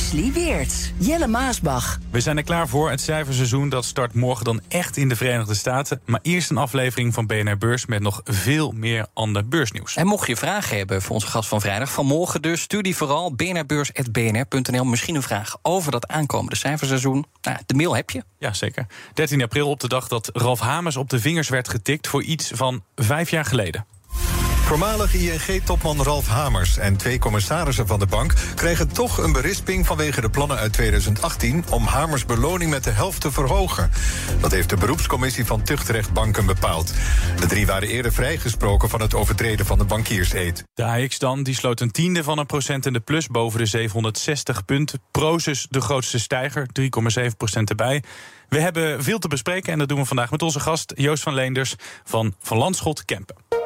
Wesley Weerts, Jelle Maasbach. We zijn er klaar voor. Het cijferseizoen dat start morgen dan echt in de Verenigde Staten. Maar eerst een aflevering van BNR Beurs met nog veel meer ander beursnieuws. En mocht je vragen hebben voor onze gast van vrijdag, vanmorgen dus, stuur die vooral bnrbeurs.bnr.nl. Misschien een vraag over dat aankomende cijferseizoen. Nou, de mail heb je. Ja, zeker. 13 april op de dag dat Ralf Hamers op de vingers werd getikt voor iets van vijf jaar geleden. Voormalig ING-topman Ralf Hamers en twee commissarissen van de bank kregen toch een berisping vanwege de plannen uit 2018 om Hamers beloning met de helft te verhogen. Dat heeft de beroepscommissie van Tuchtrechtbanken bepaald. De drie waren eerder vrijgesproken van het overtreden van de bankierseed. De AX dan, die sloot een tiende van een procent in de plus boven de 760 punten. Prozus de grootste stijger, 3,7 procent erbij. We hebben veel te bespreken en dat doen we vandaag met onze gast Joost van Leenders van Van Landschot Kempen.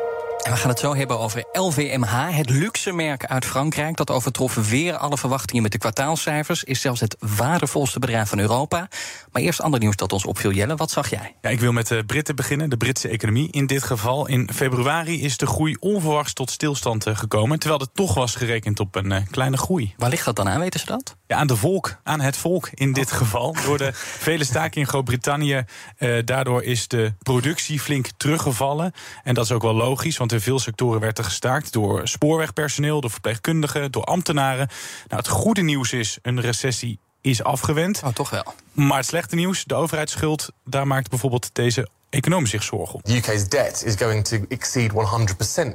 En we gaan het zo hebben over LVMH, het luxe merk uit Frankrijk. Dat overtrof weer alle verwachtingen met de kwartaalcijfers. Is zelfs het waardevolste bedrijf van Europa. Maar eerst ander nieuws dat ons opviel. Jelle, wat zag jij? Ja, ik wil met de Britten beginnen, de Britse economie. In dit geval, in februari is de groei onverwachts tot stilstand eh, gekomen. Terwijl er toch was gerekend op een uh, kleine groei. Waar ligt dat dan aan, weten ze dat? Ja, aan de volk, aan het volk in dit oh. geval. Door de vele staken in Groot-Brittannië. Uh, daardoor is de productie flink teruggevallen. En dat is ook wel logisch, want in veel sectoren werd er gestaakt door spoorwegpersoneel, door verpleegkundigen, door ambtenaren. Nou, het goede nieuws is, een recessie is afgewend. Oh, toch wel. Maar het slechte nieuws, de overheidsschuld, daar maakt bijvoorbeeld deze econoom zich zorgen. The UK's debt is going to exceed 100%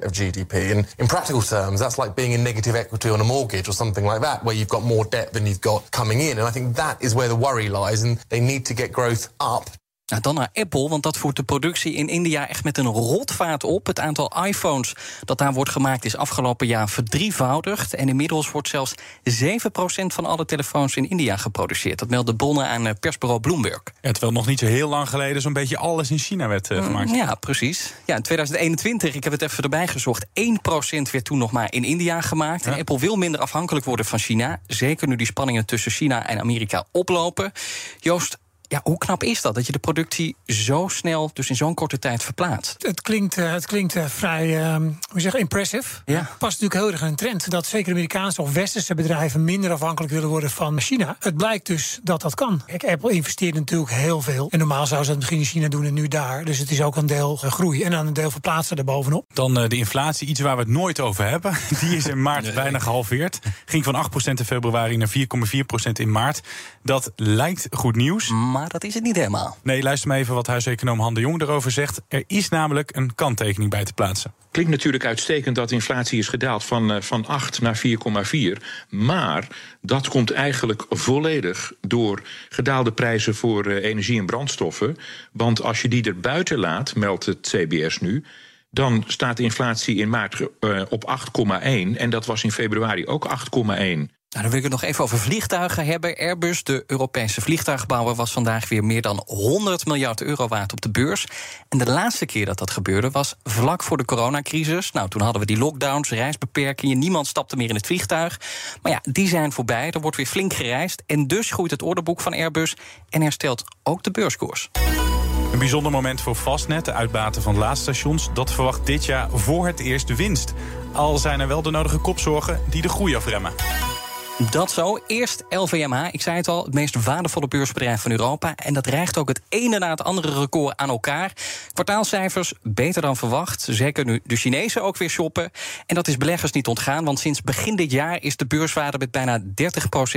of GDP. And in practical terms, that's like being in negative equity on a mortgage or something like that, where you've got more debt than you've got coming in. And I think that is where the worry lies. And they need to get growth up nou, dan naar Apple, want dat voert de productie in India echt met een rotvaart op. Het aantal iPhones dat daar wordt gemaakt is afgelopen jaar verdrievoudigd. En inmiddels wordt zelfs 7% van alle telefoons in India geproduceerd. Dat melden bronnen aan eh, persbureau Bloomberg. Ja, terwijl nog niet zo heel lang geleden zo'n beetje alles in China werd uh, gemaakt. ja, precies. Ja, in 2021, ik heb het even erbij gezocht, 1% werd toen nog maar in India gemaakt. En Apple wil minder afhankelijk worden van China. Zeker nu die spanningen tussen China en Amerika oplopen. Joost, ja, hoe knap is dat? Dat je de productie zo snel, dus in zo'n korte tijd verplaatst? Het klinkt, uh, het klinkt uh, vrij, uh, hoe zeg impressive. Ja. Past natuurlijk heel erg in een trend dat zeker Amerikaanse of westerse bedrijven minder afhankelijk willen worden van China. Het blijkt dus dat dat kan. Kijk, Apple investeert natuurlijk heel veel. En normaal zou ze dat misschien in China doen en nu daar. Dus het is ook een deel groei en dan een deel verplaatsen daarbovenop. Dan de inflatie, iets waar we het nooit over hebben. Die is in maart bijna gehalveerd. Ging van 8% in februari naar 4,4% in maart. Dat lijkt goed nieuws. Maar dat is het niet helemaal. Nee, luister maar even wat huiseconoom Han de Jong erover zegt. Er is namelijk een kanttekening bij te plaatsen. Klinkt natuurlijk uitstekend dat inflatie is gedaald van, uh, van 8 naar 4,4. Maar dat komt eigenlijk volledig door gedaalde prijzen voor uh, energie en brandstoffen. Want als je die er buiten laat, meldt het CBS nu. Dan staat de inflatie in maart uh, op 8,1 en dat was in februari ook 8,1. Nou, dan wil ik het nog even over vliegtuigen hebben. Airbus, de Europese vliegtuigbouwer, was vandaag weer meer dan 100 miljard euro waard op de beurs. En de laatste keer dat dat gebeurde was vlak voor de coronacrisis. Nou, toen hadden we die lockdowns, reisbeperkingen, niemand stapte meer in het vliegtuig. Maar ja, die zijn voorbij, er wordt weer flink gereisd. En dus groeit het orderboek van Airbus en herstelt ook de beurskoers. Een bijzonder moment voor Fastnet, de uitbaten van laadstations. Dat verwacht dit jaar voor het eerst de winst. Al zijn er wel de nodige kopzorgen die de groei afremmen. Dat zo. Eerst LVMH. Ik zei het al, het meest waardevolle beursbedrijf van Europa. En dat rijgt ook het ene na het andere record aan elkaar. Kwartaalcijfers beter dan verwacht. Zeker nu de Chinezen ook weer shoppen. En dat is beleggers niet ontgaan, want sinds begin dit jaar is de beurswaarde met bijna 30%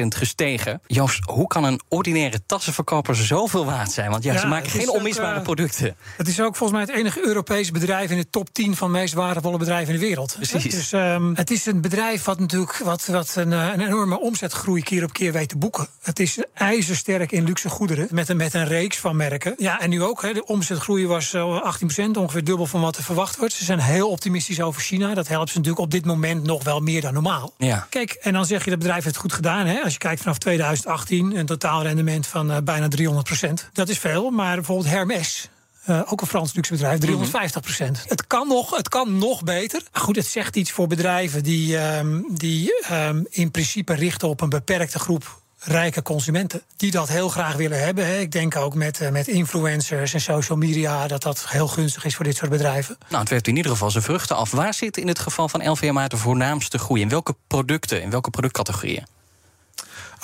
gestegen. Joost, hoe kan een ordinaire tassenverkoper zoveel waard zijn? Want ja, ze maken geen onmisbare uh, producten. Het is ook volgens mij het enige Europese bedrijf in de top 10 van de meest waardevolle bedrijven in de wereld. Precies. Dus um, het is een bedrijf wat natuurlijk wat, wat een, een enorme enorme omzetgroei keer op keer weet te boeken. Het is ijzersterk in luxe goederen met een, met een reeks van merken. Ja, en nu ook. Hè, de omzetgroei was 18%, ongeveer dubbel van wat er verwacht wordt. Ze zijn heel optimistisch over China. Dat helpt ze natuurlijk op dit moment nog wel meer dan normaal. Ja. Kijk, en dan zeg je dat bedrijf heeft het goed gedaan. Hè? Als je kijkt vanaf 2018, een totaal rendement van uh, bijna 300% Dat is veel, maar bijvoorbeeld Hermes. Uh, ook een Frans luxe bedrijf, 350 procent. Het, kan nog, het kan nog beter. Maar goed, het zegt iets voor bedrijven die, um, die um, in principe richten op een beperkte groep rijke consumenten. Die dat heel graag willen hebben. Hè. Ik denk ook met, uh, met influencers en social media dat dat heel gunstig is voor dit soort bedrijven. Nou, het werpt in ieder geval zijn vruchten af. Waar zit in het geval van LVMH de voornaamste groei? In welke producten, in welke productcategorieën?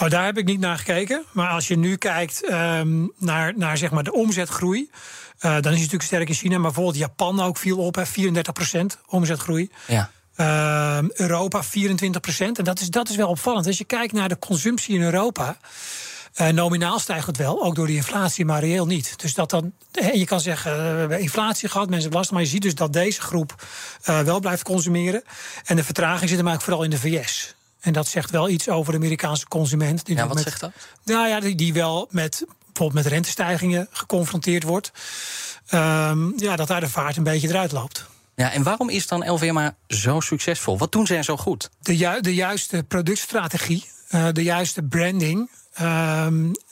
Oh, daar heb ik niet naar gekeken. Maar als je nu kijkt um, naar, naar zeg maar de omzetgroei. Uh, dan is het natuurlijk sterk in China. Maar bijvoorbeeld Japan ook viel op, hè, 34% omzetgroei. Ja. Uh, Europa 24 procent. En dat is, dat is wel opvallend. Als je kijkt naar de consumptie in Europa. Uh, nominaal stijgt het wel, ook door die inflatie, maar reëel niet. Dus dat dan, je kan zeggen, we hebben inflatie gehad, mensen belasting, maar je ziet dus dat deze groep uh, wel blijft consumeren. En de vertraging zit hem eigenlijk vooral in de VS. En dat zegt wel iets over de Amerikaanse consument. Die ja, wat met, zegt dat? Nou ja, die, die wel met bijvoorbeeld met rentestijgingen geconfronteerd wordt. Um, ja, dat daar de vaart een beetje eruit loopt. Ja, en waarom is dan LVMH zo succesvol? Wat doen zij zo goed? De, ju de juiste productstrategie, uh, de juiste branding. Uh,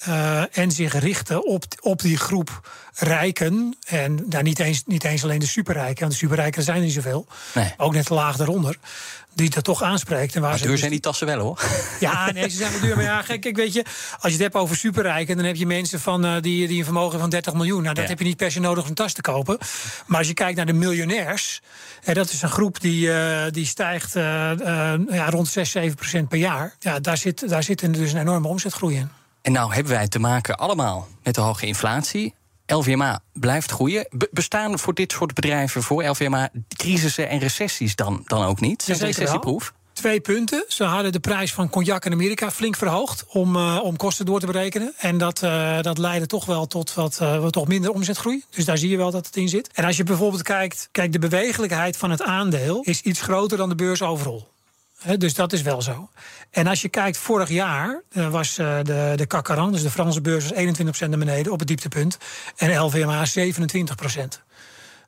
uh, en zich richten op, op die groep rijken. En nou, niet, eens, niet eens alleen de superrijken, want de superrijken zijn er niet zoveel. Nee. Ook net laag daaronder. Die dat toch aanspreekt. En waar maar ze duur dus zijn die tassen wel hoor. Ja, nee, ze zijn wel duur. Maar ja, gek, ik weet je, als je het hebt over superrijken, dan heb je mensen van, uh, die, die een vermogen van 30 miljoen. Nou, dat Ja. heb je niet per se nodig om een tas te kopen. Maar als je kijkt naar de miljonairs, hè, dat is een groep die, uh, die stijgt ja, rond 6, 7 procent per jaar. Ja, daar zit, daar zit dus een enorme omzetgroei En nou hebben wij te maken allemaal met de hoge inflatie. LVMH blijft groeien. Be bestaan voor dit soort bedrijven, voor LVMH, crisissen en recessies dan, dan ook niet? Zijn wel. recessieproef? Twee punten. Ze hadden de prijs van cognac in Amerika flink verhoogd om, uh, om kosten door te berekenen. En dat, uh, dat leidde toch wel tot wat, uh, wat toch minder omzetgroei. Dus daar zie je wel dat het in zit. En als je bijvoorbeeld kijkt, kijk, de bewegelijkheid van het aandeel is iets groter dan de beurs overal. Dus dat is wel zo. En als je kijkt, vorig jaar uh, was uh, de, de Kakaran, dus de Franse beurs, was 21% naar beneden op het dieptepunt. En LVMH 27%.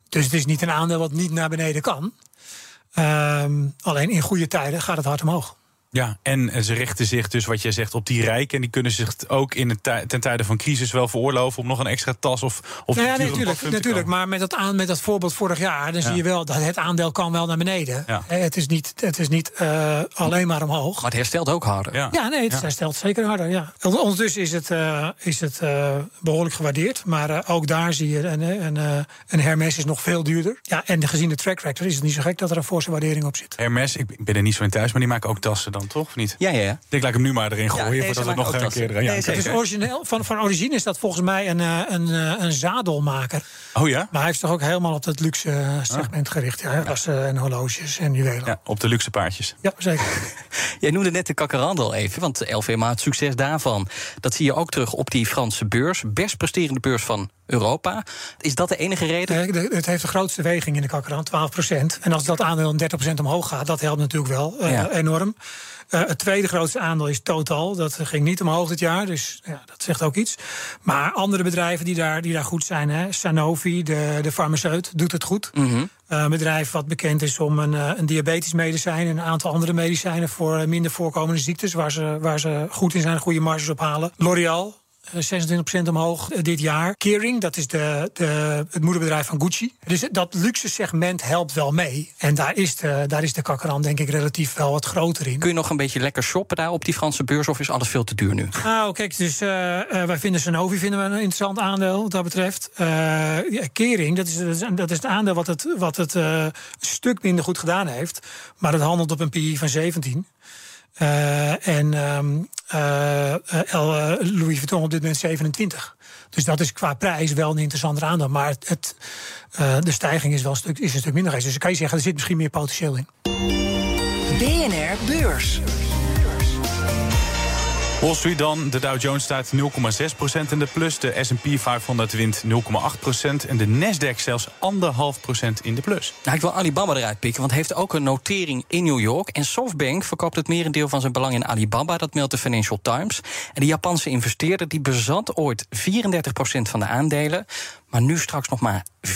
Dus het is niet een aandeel wat niet naar beneden kan. Um, alleen in goede tijden gaat het hard omhoog. Ja, en ze richten zich dus, wat jij zegt, op die rijken. En die kunnen zich ook in het ten tijde van crisis wel veroorloven... om nog een extra tas of, of nou ja, nee, natuurlijk, natuurlijk. Maar met dat, aan, met dat voorbeeld vorig jaar... dan ja. zie je wel dat het aandeel kan wel naar beneden. Ja. Het is niet, het is niet uh, alleen maar omhoog. Maar het herstelt ook harder. Ja, ja nee, het herstelt zeker harder, ja. Ondertussen is het, uh, is het uh, behoorlijk gewaardeerd. Maar ook daar zie je, een, een, een Hermes is nog veel duurder. Ja, en gezien de track record is het niet zo gek... dat er een forse waardering op zit. Hermes, ik ben er niet zo in thuis, maar die maken ook tassen dan toch? Of niet? Ja, ja, ja. Ik denk, laat ik hem nu maar erin gooien, ja, voordat we nog een keer erin nee, dus origineel, van, van origine is dat volgens mij een, een, een zadelmaker. Oh ja? Maar hij heeft toch ook helemaal op het luxe segment ah. gericht. Ja, wassen ja. en horloges en juwelen. Ja, op de luxe paardjes. Ja, zeker. Jij noemde net de kakkerandel even, want LVMH, het succes daarvan... dat zie je ook terug op die Franse beurs. Best presterende beurs van Europa. Is dat de enige reden? Nee, het heeft de grootste weging in de kakkerand, 12 procent. En als dat aandeel 30 procent omhoog gaat, dat helpt natuurlijk wel uh, ja. enorm. Uh, het tweede grootste aandeel is Total. Dat ging niet omhoog dit jaar, dus ja, dat zegt ook iets. Maar andere bedrijven die daar, die daar goed zijn, hè, Sanofi, de, de farmaceut, doet het goed. Mm -hmm. uh, een bedrijf wat bekend is om een, een diabetisch medicijn... en een aantal andere medicijnen voor minder voorkomende ziektes... waar ze, waar ze goed in zijn, goede marges ophalen. L'Oreal, 26% omhoog dit jaar. Kering, dat is de, de, het moederbedrijf van Gucci. Dus dat luxe segment helpt wel mee. En daar is de, daar is de kakkeran denk ik relatief wel wat groter in. Kun je nog een beetje lekker shoppen daar op die Franse beurs... of is alles veel te duur nu? Nou, kijk, dus uh, uh, wij vinden Sanofi vinden we een interessant aandeel wat dat betreft. Uh, Kering, dat is, dat is het aandeel wat het, wat het een stuk minder goed gedaan heeft. Maar dat handelt op een PI van 17. Uh, en um, uh, uh, Louis Vuitton op dit moment 27. Dus dat is qua prijs wel een interessanter aandeel. Maar het, de stijging is wel een stuk, is een stuk minder. Dus dan kan je zeggen, er zit misschien meer potentieel in. BNR Beurs. Wall Street dan. De Dow Jones staat 0,6% in de plus. De S&P 500 wint 0,8% en de Nasdaq zelfs 1,5% in de plus. Nou, ik wil Alibaba eruit pikken, want heeft ook een notering in New York. En SoftBank verkoopt het merendeel van zijn belang in Alibaba. Dat meldt de Financial Times. En de Japanse investeerder die bezat ooit 34% van de aandelen. Maar nu straks nog maar 4%.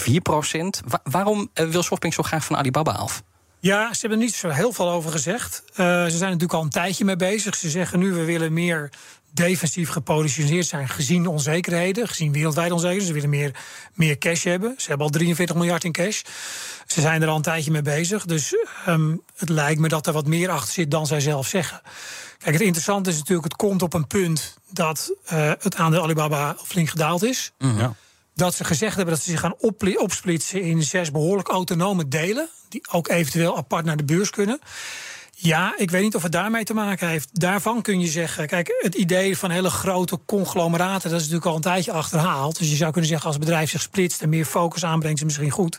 waarom eh, wil SoftBank zo graag van Alibaba af? Ja, ze hebben er niet zo heel veel over gezegd. Uh, ze zijn natuurlijk al een tijdje mee bezig. Ze zeggen nu, we willen meer defensief gepositioneerd zijn gezien onzekerheden, gezien wereldwijde onzekerheden. Ze willen meer, meer cash hebben. Ze hebben al 43 miljard in cash. Ze zijn er al een tijdje mee bezig. Dus um, het lijkt me dat er wat meer achter zit dan zij zelf zeggen. Kijk, het interessante is natuurlijk, het komt op een punt dat uh, het aandeel Alibaba flink gedaald is. Mm, ja dat ze gezegd hebben dat ze zich gaan opsplitsen in zes behoorlijk autonome delen, die ook eventueel apart naar de beurs kunnen. Ja, ik weet niet of het daarmee te maken heeft. Daarvan kun je zeggen, kijk, het idee van hele grote conglomeraten, dat is natuurlijk al een tijdje achterhaald. Dus je zou kunnen zeggen, als het bedrijf zich splitst en meer focus aanbrengt, is misschien goed.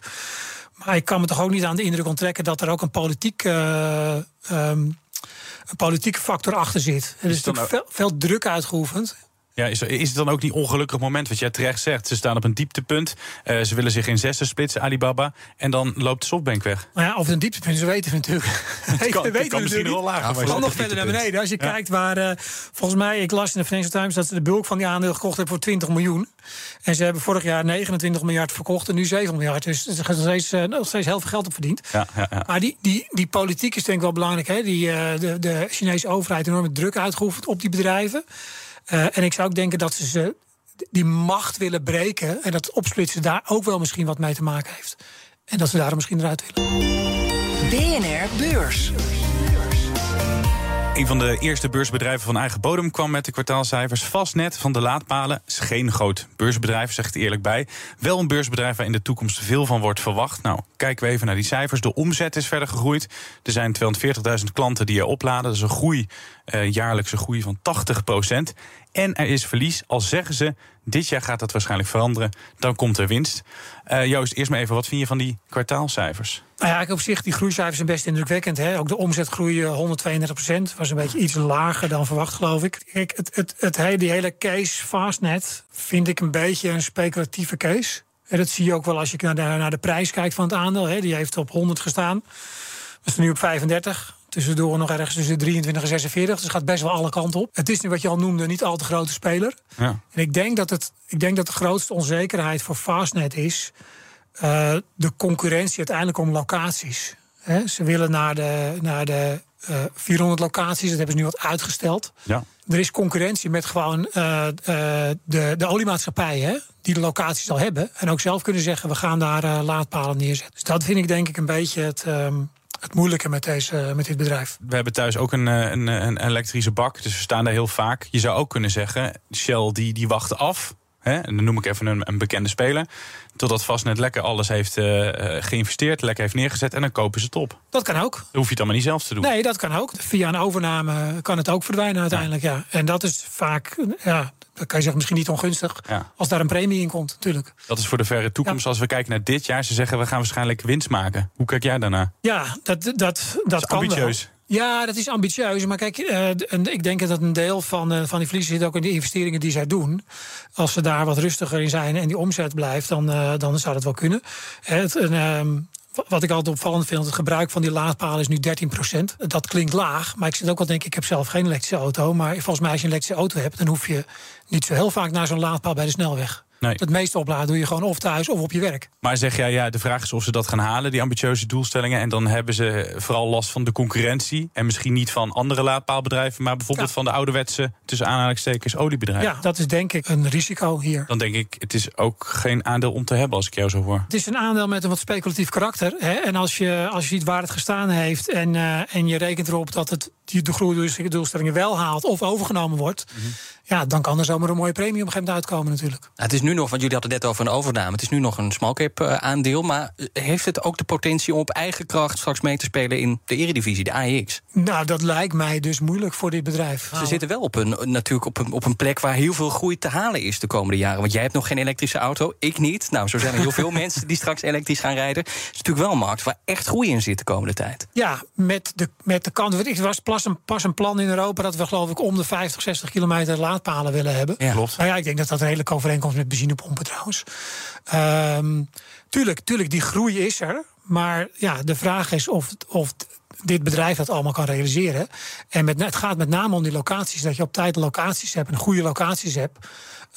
Maar ik kan me toch ook niet aan de indruk onttrekken dat er ook een politiek. Uh, um, een politieke factor achter zit. Er is, is natuurlijk veel, veel druk uitgeoefend. Ja, is, is het dan ook niet ongelukkig moment, wat jij terecht zegt? Ze staan op een dieptepunt, uh, ze willen zich in zessen splitsen, Alibaba, en dan loopt de softbank weg. Nou ja, of het een dieptepunt, ze weten we natuurlijk. Het kan, weten kan misschien wel lager. Ja, dan nog verder naar beneden. Als je kijkt waar, uh, volgens mij, ik las in de Financial Times dat ze de bulk van die aandelen gekocht hebben voor 20 miljoen. En ze hebben vorig jaar 29 miljard verkocht en nu 7 miljard. Dus er is nog steeds, uh, nog steeds heel veel geld op verdiend. Ja, ja, ja. Maar die, die, die politiek is denk ik wel belangrijk. Hè? Die, de, de Chinese overheid enorme druk uitgeoefend op die bedrijven. Uh, en ik zou ook denken dat ze, ze die macht willen breken. En dat opsplitsen daar ook wel misschien wat mee te maken heeft. En dat ze daar misschien eruit willen. BNR Beurs. Een van de eerste beursbedrijven van eigen bodem kwam met de kwartaalcijfers. Vastnet van de laadpalen is geen groot beursbedrijf, zegt eerlijk bij. Wel een beursbedrijf waar in de toekomst veel van wordt verwacht. Nou, kijken we even naar die cijfers. De omzet is verder gegroeid. Er zijn 240.000 klanten die er opladen. Dat is een groei, uh, jaarlijkse groei van 80 procent. En er is verlies, al zeggen ze, dit jaar gaat dat waarschijnlijk veranderen. Dan komt er winst. Uh, Joost, eerst maar even, wat vind je van die kwartaalcijfers? Nou ja, op zich, die groeicijfers zijn best indrukwekkend. Hè? Ook de omzetgroei 132 procent. Was een beetje iets lager dan verwacht, geloof ik. Kijk, het, het, het, die hele case Fastnet vind ik een beetje een speculatieve case. En dat zie je ook wel als je naar de, naar de prijs kijkt van het aandeel. Hè? Die heeft op 100 gestaan. We staan nu op 35. Tussendoor nog ergens tussen 23 en 46. Dus het gaat best wel alle kanten op. Het is nu wat je al noemde, niet al te grote speler. Ja. En ik denk dat, het, ik denk dat de grootste onzekerheid voor Fastnet is... Uh, de concurrentie uiteindelijk om locaties. He, ze willen naar de, naar de uh, 400 locaties, dat hebben ze nu wat uitgesteld. Ja. Er is concurrentie met gewoon uh, de, de oliemaatschappijen... die de locaties al hebben en ook zelf kunnen zeggen... we gaan daar laadpalen neerzetten. Dus dat vind ik denk ik een beetje het... Um, het moeilijke met, deze, met dit bedrijf. We hebben thuis ook een, een, een elektrische bak, dus we staan daar heel vaak. Je zou ook kunnen zeggen, Shell die, die wacht af. Hè, en dan noem ik even een, een bekende speler. Totdat Vastnet lekker alles heeft uh, geïnvesteerd, lekker heeft neergezet en dan kopen ze het op. Dat kan ook. Dan hoef je het allemaal niet zelf te doen. Nee, dat kan ook. Via een overname kan het ook verdwijnen uiteindelijk. Ja. ja. En dat is vaak, ja, dan kan je zeggen misschien niet ongunstig. Ja. Als daar een premie in komt, natuurlijk. Dat is voor de verre toekomst. Ja. Als we kijken naar dit jaar, ze zeggen we gaan waarschijnlijk winst maken. Hoe kijk jij daarna? Ja, dat, dat, dat, dat kan ambitieus. Wel. Ja, dat is ambitieus. Maar kijk, uh, ik denk dat een deel van, uh, van die verliezen zit ook in de investeringen die zij doen. Als ze daar wat rustiger in zijn en die omzet blijft, dan, uh, dan zou dat wel kunnen. Het, ehm, wat ik altijd opvallend vind, het gebruik van die laadpalen is nu 13%. Dat klinkt laag, maar ik zit ook wel denk ik heb zelf geen elektrische auto. Maar volgens mij als je een elektrische auto hebt, dan hoef je niet zo heel vaak naar zo'n laadpaal bij de snelweg. Nee. Het meeste opladen doe je gewoon of thuis of op je werk. Maar zeg jij, ja, de vraag is of ze dat gaan halen, die ambitieuze doelstellingen. En dan hebben ze vooral last van de concurrentie. En misschien niet van andere laadpaalbedrijven, maar bijvoorbeeld ja. van de ouderwetse, tussen aanhalingstekens, oliebedrijven. Ja, dat is denk ik een risico hier. Dan denk ik, het is ook geen aandeel om te hebben als ik jou zo hoor. Het is een aandeel met een wat speculatief karakter. Hè? En als je, als je ziet waar het gestaan heeft en, uh, en je rekent erop dat het die de groeidoelstellingen wel haalt of overgenomen wordt. Mm -hmm. Ja, dan kan er zomaar een mooie premie op een gegeven moment uitkomen natuurlijk. Nou, het is nu nog, want jullie hadden het net over een overname. Het is nu nog een small cap uh, aandeel. Maar heeft het ook de potentie om op eigen kracht straks mee te spelen in de eredivisie, de AEX? Nou, dat lijkt mij dus moeilijk voor dit bedrijf. Ze zitten wel op een, natuurlijk op een, op een plek waar heel veel groei te halen is de komende jaren. Want jij hebt nog geen elektrische auto, ik niet. Nou, zo zijn er heel veel mensen die straks elektrisch gaan rijden. Het is natuurlijk wel een markt waar echt groei in zit de komende tijd. Ja, met de, met de kant. Er was pas een, pas een plan in Europa dat we geloof ik om de 50, 60 kilometer laadpalen willen hebben. Ja, klopt. Nou ja, ik denk dat dat een redelijk overeenkomst met benzinepompen trouwens. Um, tuurlijk, tuurlijk, die groei is er. Maar ja, de vraag is of, of dit bedrijf dat allemaal kan realiseren. En met, het gaat met name om die locaties. Dat je op tijd locaties hebt en goede locaties hebt.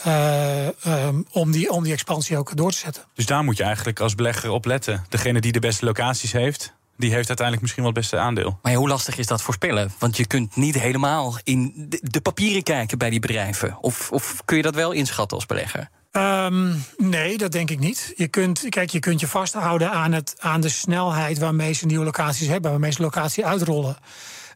Uh, um, om, die, om die expansie ook door te zetten. Dus daar moet je eigenlijk als belegger op letten. Degene die de beste locaties heeft, die heeft uiteindelijk misschien wel het beste aandeel. Maar hoe lastig is dat voorspellen? Want je kunt niet helemaal in de papieren kijken bij die bedrijven. Of, of kun je dat wel inschatten als belegger? Um, nee, dat denk ik niet. Je kunt, kijk, je kunt je vasthouden aan, het, aan de snelheid waarmee ze nieuwe locaties hebben, waarmee ze locatie uitrollen.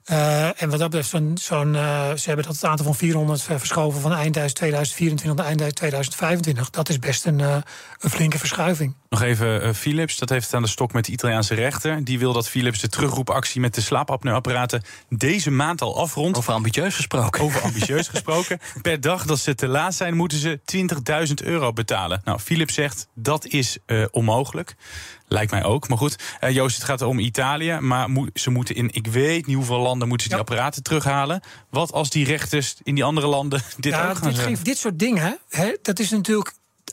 Uh, en wat dat betreft, zo'n, zo'n, uh, ze hebben dat het aantal van 400 verschoven van eind 2024 naar eind 2025. Dat is best een, uh, een flinke verschuiving. Nog even Philips, dat heeft het aan de stok met de Italiaanse rechter. Die wil dat Philips de terugroepactie met de slaapapneuapparaten deze maand al afrondt. Over ambitieus gesproken. Over ambitieus gesproken. Per dag dat ze te laat zijn, moeten ze 20.000 euro betalen. Nou, Philips zegt dat is onmogelijk. Lijkt mij ook. Maar goed, uh, Joost, het gaat om Italië. Maar ze moeten in ik weet niet hoeveel landen moeten ze die apparaten terughalen. Wat als die rechters in die andere landen dit ja, ook gaan dit, zeggen? dit soort dingen, hè, dat is natuurlijk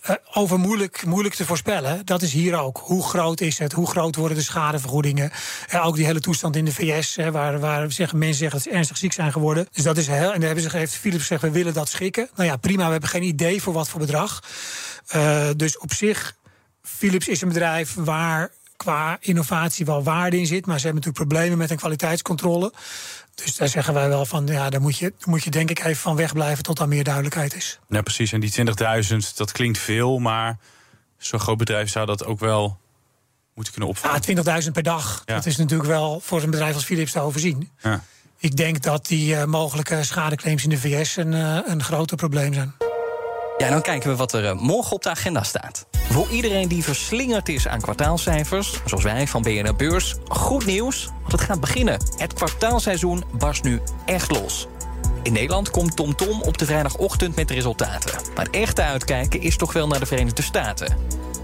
uh, over moeilijk, moeilijk te voorspellen. Dat is hier ook. Hoe groot is het? Hoe groot worden de schadevergoedingen? Uh, ook die hele toestand in de VS, hè, waar, waar zeggen, mensen zeggen dat ze ernstig ziek zijn geworden. Dus dat is heel. En daar hebben ze, heeft Philips gezegd, we willen dat schikken. Nou ja, prima, we hebben geen idee voor wat voor bedrag. Uh, dus op zich Philips is een bedrijf waar qua innovatie wel waarde in zit. Maar ze hebben natuurlijk problemen met een kwaliteitscontrole. Dus daar zeggen wij wel van, ja, daar moet je, moet je denk ik even van wegblijven tot er meer duidelijkheid is. Ja, precies. En die 20.000, dat klinkt veel, maar zo'n groot bedrijf zou dat ook wel moeten kunnen opvangen. Ja, 20.000 per dag. Ja. Dat is natuurlijk wel voor een bedrijf als Philips te overzien. Ja. Ik denk dat die uh, mogelijke schadeclaims in de VS een, uh, een groter probleem zijn. Ja, dan kijken we wat er morgen op de agenda staat. Voor iedereen die verslingerd is aan kwartaalcijfers, zoals wij van BNR Beurs, goed nieuws, want het gaat beginnen. Het kwartaalseizoen barst nu echt los. In Nederland komt TomTom Tom op de vrijdagochtend met de resultaten. Maar het echte uitkijken is toch wel naar de Verenigde Staten.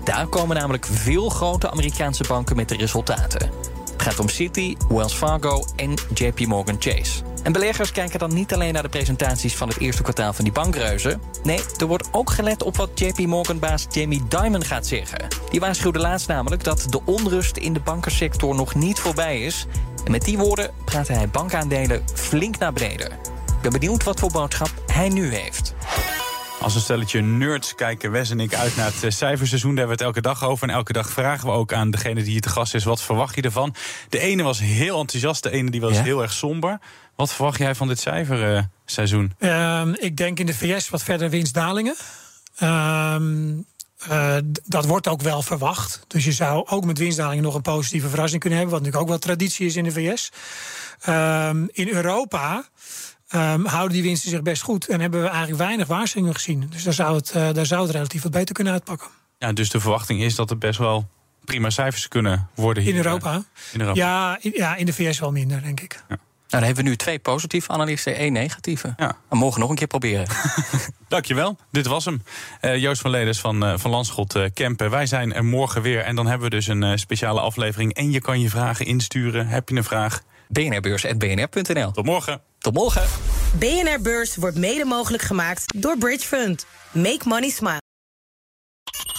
Daar komen namelijk veel grote Amerikaanse banken met de resultaten. Het gaat om Citi, Wells Fargo en JP Morgan Chase. En beleggers kijken dan niet alleen naar de presentaties van het eerste kwartaal van die bankreuzen. Nee, er wordt ook gelet op wat JP Morgan-baas Jamie Dimon gaat zeggen. Die waarschuwde laatst namelijk dat de onrust in de bankensector nog niet voorbij is. En met die woorden praatte hij bankaandelen flink naar beneden. Ik ben benieuwd wat voor boodschap hij nu heeft. Als een stelletje nerds kijken Wes en ik uit naar het cijferseizoen. Daar hebben we het elke dag over. En elke dag vragen we ook aan degene die hier te gast is... wat verwacht je ervan? De ene was heel enthousiast, de ene die was ja? heel erg somber. Wat verwacht jij van dit cijferseizoen? Uh, ik denk in de VS wat verder winstdalingen. Uh, uh, dat wordt ook wel verwacht. Dus je zou ook met winstdalingen nog een positieve verrassing kunnen hebben. Wat natuurlijk ook wel traditie is in de VS. Ehm, in Europa Um, houden die winsten zich best goed. En hebben we eigenlijk weinig waarschuwingen gezien. Dus daar zou, het, uh, daar zou het relatief wat beter kunnen uitpakken. Ja, dus de verwachting is dat er best wel prima cijfers kunnen worden hier. In Europa? In Europa. Ja, in, ja, in de VS wel minder, denk ik. Ja. Nou, dan hebben we nu twee positieve analisten, één negatieve. Ja. We mogen nog een keer proberen. Dankjewel, dit was hem. Uh, Joost van Leders van, uh, van Landschot uh, Kempen. Wij zijn er morgen weer en dan hebben we dus een speciale aflevering. En je kan je vragen insturen. Heb je een vraag? bnrbeurs.bnr.nl Tot morgen. Tot morgen. BNR Beurs wordt mede mogelijk gemaakt door Bridge Fund. Make money smile.